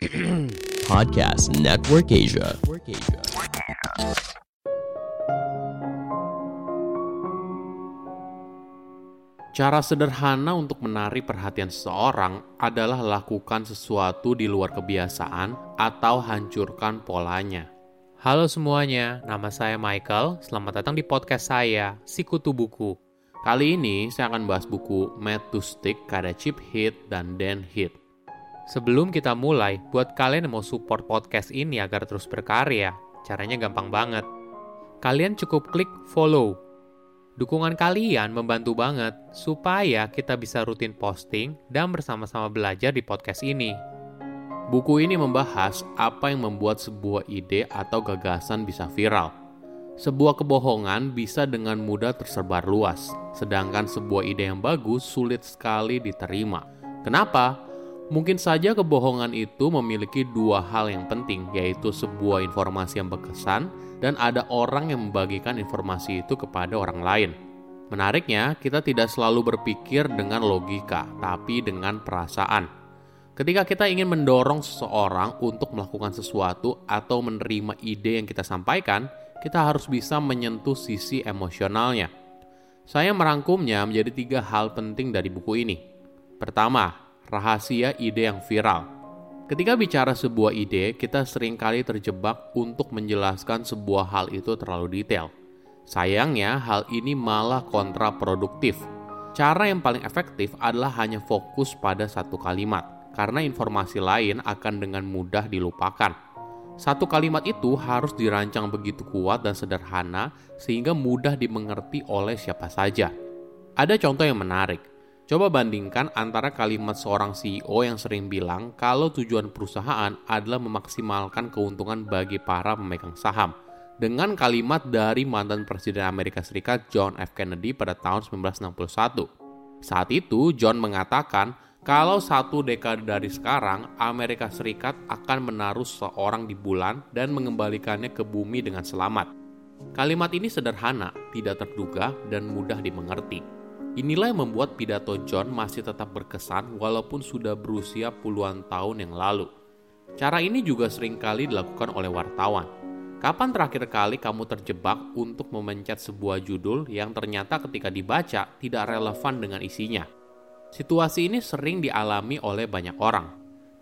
Podcast Network Asia. Cara sederhana untuk menarik perhatian seseorang adalah lakukan sesuatu di luar kebiasaan atau hancurkan polanya. Halo semuanya, nama saya Michael. Selamat datang di podcast saya, Sikutu Buku. Kali ini saya akan bahas buku Mad to Stick karya Chip Hit dan Dan Hit. Sebelum kita mulai, buat kalian yang mau support podcast ini agar terus berkarya, caranya gampang banget. Kalian cukup klik follow Dukungan kalian membantu banget supaya kita bisa rutin posting dan bersama-sama belajar di podcast ini. Buku ini membahas apa yang membuat sebuah ide atau gagasan bisa viral. Sebuah kebohongan bisa dengan mudah tersebar luas, sedangkan sebuah ide yang bagus sulit sekali diterima. Kenapa? Mungkin saja kebohongan itu memiliki dua hal yang penting, yaitu sebuah informasi yang berkesan dan ada orang yang membagikan informasi itu kepada orang lain. Menariknya, kita tidak selalu berpikir dengan logika, tapi dengan perasaan. Ketika kita ingin mendorong seseorang untuk melakukan sesuatu atau menerima ide yang kita sampaikan, kita harus bisa menyentuh sisi emosionalnya. Saya merangkumnya menjadi tiga hal penting dari buku ini. Pertama, rahasia ide yang viral. Ketika bicara sebuah ide, kita sering kali terjebak untuk menjelaskan sebuah hal itu terlalu detail. Sayangnya, hal ini malah kontraproduktif. Cara yang paling efektif adalah hanya fokus pada satu kalimat, karena informasi lain akan dengan mudah dilupakan. Satu kalimat itu harus dirancang begitu kuat dan sederhana sehingga mudah dimengerti oleh siapa saja. Ada contoh yang menarik. Coba bandingkan antara kalimat seorang CEO yang sering bilang kalau tujuan perusahaan adalah memaksimalkan keuntungan bagi para pemegang saham dengan kalimat dari mantan Presiden Amerika Serikat John F. Kennedy pada tahun 1961. Saat itu, John mengatakan kalau satu dekade dari sekarang, Amerika Serikat akan menaruh seorang di bulan dan mengembalikannya ke bumi dengan selamat. Kalimat ini sederhana, tidak terduga, dan mudah dimengerti. Inilah yang membuat pidato John masih tetap berkesan walaupun sudah berusia puluhan tahun yang lalu. Cara ini juga sering kali dilakukan oleh wartawan. Kapan terakhir kali kamu terjebak untuk memencet sebuah judul yang ternyata ketika dibaca tidak relevan dengan isinya? Situasi ini sering dialami oleh banyak orang.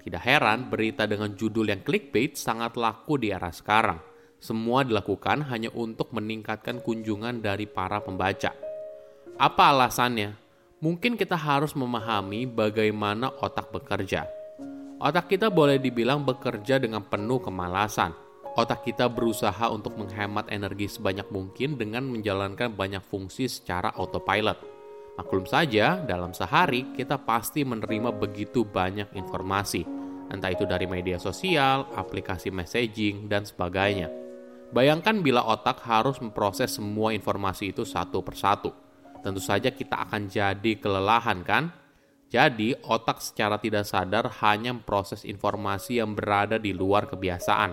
Tidak heran berita dengan judul yang clickbait sangat laku di era sekarang. Semua dilakukan hanya untuk meningkatkan kunjungan dari para pembaca. Apa alasannya? Mungkin kita harus memahami bagaimana otak bekerja. Otak kita boleh dibilang bekerja dengan penuh kemalasan. Otak kita berusaha untuk menghemat energi sebanyak mungkin dengan menjalankan banyak fungsi secara autopilot. Maklum saja, dalam sehari kita pasti menerima begitu banyak informasi, entah itu dari media sosial, aplikasi messaging, dan sebagainya. Bayangkan bila otak harus memproses semua informasi itu satu persatu tentu saja kita akan jadi kelelahan kan? Jadi, otak secara tidak sadar hanya memproses informasi yang berada di luar kebiasaan.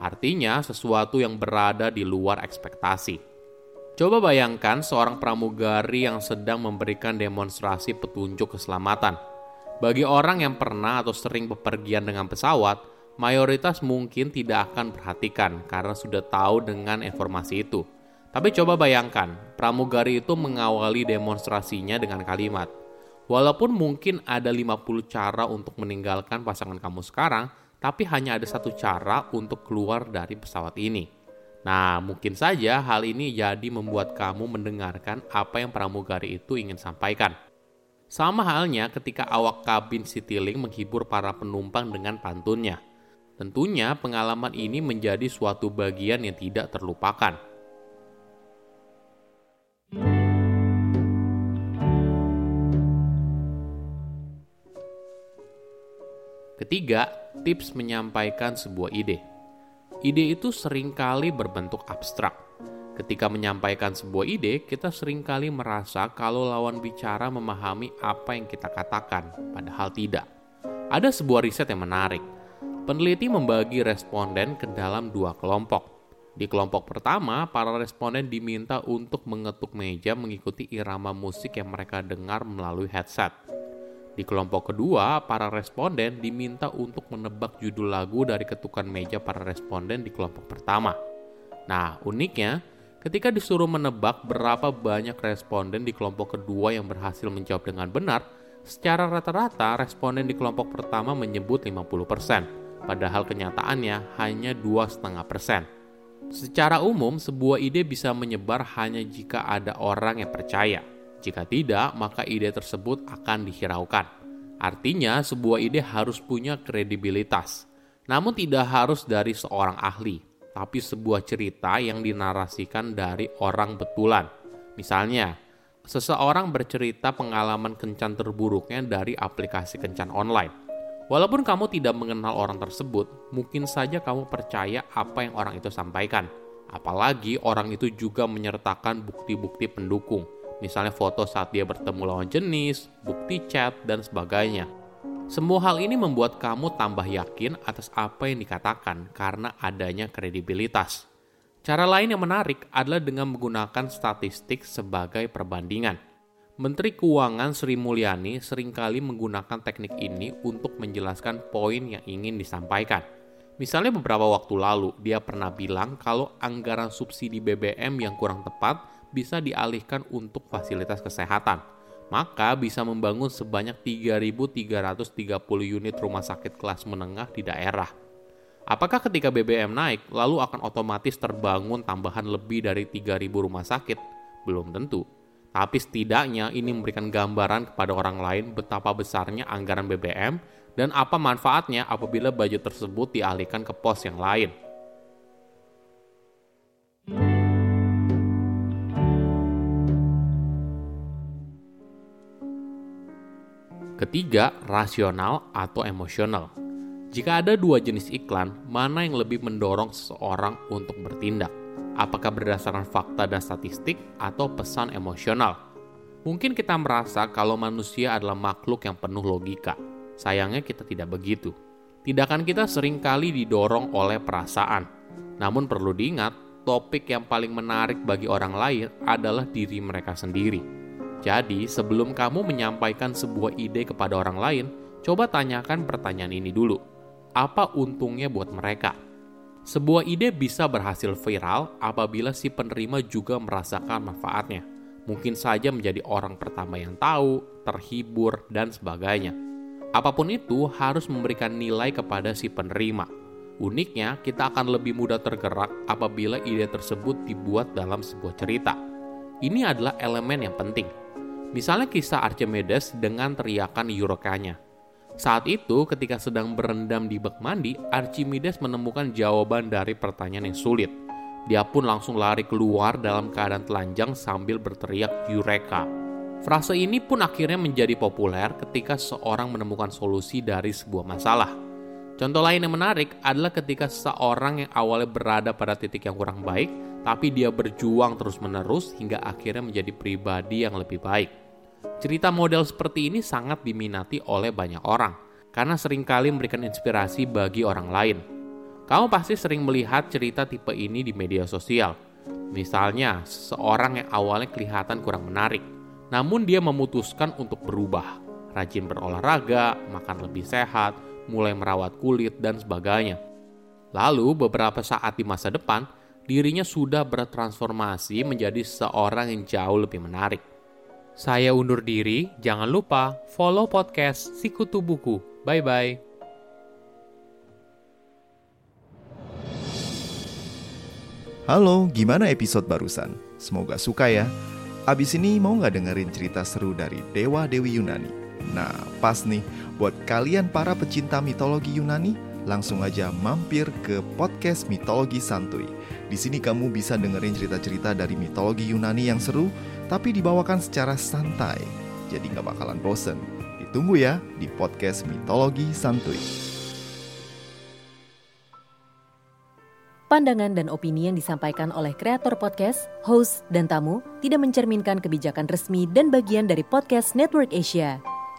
Artinya, sesuatu yang berada di luar ekspektasi. Coba bayangkan seorang pramugari yang sedang memberikan demonstrasi petunjuk keselamatan. Bagi orang yang pernah atau sering bepergian dengan pesawat, mayoritas mungkin tidak akan perhatikan karena sudah tahu dengan informasi itu. Tapi coba bayangkan, pramugari itu mengawali demonstrasinya dengan kalimat, Walaupun mungkin ada 50 cara untuk meninggalkan pasangan kamu sekarang, tapi hanya ada satu cara untuk keluar dari pesawat ini. Nah, mungkin saja hal ini jadi membuat kamu mendengarkan apa yang pramugari itu ingin sampaikan. Sama halnya ketika awak kabin Citylink menghibur para penumpang dengan pantunnya. Tentunya pengalaman ini menjadi suatu bagian yang tidak terlupakan. Ketiga, tips menyampaikan sebuah ide. Ide itu sering kali berbentuk abstrak. Ketika menyampaikan sebuah ide, kita sering kali merasa kalau lawan bicara memahami apa yang kita katakan, padahal tidak. Ada sebuah riset yang menarik. Peneliti membagi responden ke dalam dua kelompok. Di kelompok pertama, para responden diminta untuk mengetuk meja mengikuti irama musik yang mereka dengar melalui headset. Di kelompok kedua, para responden diminta untuk menebak judul lagu dari ketukan meja para responden di kelompok pertama. Nah, uniknya, ketika disuruh menebak berapa banyak responden di kelompok kedua yang berhasil menjawab dengan benar, secara rata-rata responden di kelompok pertama menyebut 50%, padahal kenyataannya hanya 2,5%. Secara umum, sebuah ide bisa menyebar hanya jika ada orang yang percaya. Jika tidak, maka ide tersebut akan dihiraukan. Artinya, sebuah ide harus punya kredibilitas. Namun tidak harus dari seorang ahli, tapi sebuah cerita yang dinarasikan dari orang betulan. Misalnya, seseorang bercerita pengalaman kencan terburuknya dari aplikasi kencan online Walaupun kamu tidak mengenal orang tersebut, mungkin saja kamu percaya apa yang orang itu sampaikan. Apalagi orang itu juga menyertakan bukti-bukti pendukung, misalnya foto saat dia bertemu lawan jenis, bukti chat, dan sebagainya. Semua hal ini membuat kamu tambah yakin atas apa yang dikatakan karena adanya kredibilitas. Cara lain yang menarik adalah dengan menggunakan statistik sebagai perbandingan. Menteri Keuangan Sri Mulyani sering kali menggunakan teknik ini untuk menjelaskan poin yang ingin disampaikan. Misalnya beberapa waktu lalu, dia pernah bilang kalau anggaran subsidi BBM yang kurang tepat bisa dialihkan untuk fasilitas kesehatan. Maka bisa membangun sebanyak 3.330 unit rumah sakit kelas menengah di daerah. Apakah ketika BBM naik, lalu akan otomatis terbangun tambahan lebih dari 3.000 rumah sakit? Belum tentu tapi setidaknya ini memberikan gambaran kepada orang lain betapa besarnya anggaran BBM dan apa manfaatnya apabila budget tersebut dialihkan ke pos yang lain. Ketiga, rasional atau emosional. Jika ada dua jenis iklan, mana yang lebih mendorong seseorang untuk bertindak? apakah berdasarkan fakta dan statistik atau pesan emosional. Mungkin kita merasa kalau manusia adalah makhluk yang penuh logika. Sayangnya kita tidak begitu. Tindakan kita sering kali didorong oleh perasaan. Namun perlu diingat, topik yang paling menarik bagi orang lain adalah diri mereka sendiri. Jadi, sebelum kamu menyampaikan sebuah ide kepada orang lain, coba tanyakan pertanyaan ini dulu. Apa untungnya buat mereka? Sebuah ide bisa berhasil viral apabila si penerima juga merasakan manfaatnya. Mungkin saja menjadi orang pertama yang tahu, terhibur, dan sebagainya. Apa pun itu harus memberikan nilai kepada si penerima. Uniknya, kita akan lebih mudah tergerak apabila ide tersebut dibuat dalam sebuah cerita. Ini adalah elemen yang penting. Misalnya kisah Archimedes dengan teriakan Eureka-nya saat itu, ketika sedang berendam di bak mandi, Archimedes menemukan jawaban dari pertanyaan yang sulit. Dia pun langsung lari keluar dalam keadaan telanjang sambil berteriak Eureka. Frase ini pun akhirnya menjadi populer ketika seorang menemukan solusi dari sebuah masalah. Contoh lain yang menarik adalah ketika seorang yang awalnya berada pada titik yang kurang baik, tapi dia berjuang terus-menerus hingga akhirnya menjadi pribadi yang lebih baik. Cerita model seperti ini sangat diminati oleh banyak orang karena sering kali memberikan inspirasi bagi orang lain. Kamu pasti sering melihat cerita tipe ini di media sosial. Misalnya, seseorang yang awalnya kelihatan kurang menarik, namun dia memutuskan untuk berubah, rajin berolahraga, makan lebih sehat, mulai merawat kulit, dan sebagainya. Lalu, beberapa saat di masa depan, dirinya sudah bertransformasi menjadi seorang yang jauh lebih menarik. Saya undur diri, jangan lupa follow podcast Sikutu Buku. Bye-bye. Halo, gimana episode barusan? Semoga suka ya. Abis ini mau nggak dengerin cerita seru dari Dewa Dewi Yunani? Nah, pas nih, buat kalian para pecinta mitologi Yunani, langsung aja mampir ke podcast Mitologi Santuy. Di sini kamu bisa dengerin cerita-cerita dari mitologi Yunani yang seru, tapi dibawakan secara santai, jadi nggak bakalan bosen. Ditunggu ya di podcast Mitologi Santuy. Pandangan dan opini yang disampaikan oleh kreator podcast, host, dan tamu tidak mencerminkan kebijakan resmi dan bagian dari podcast Network Asia.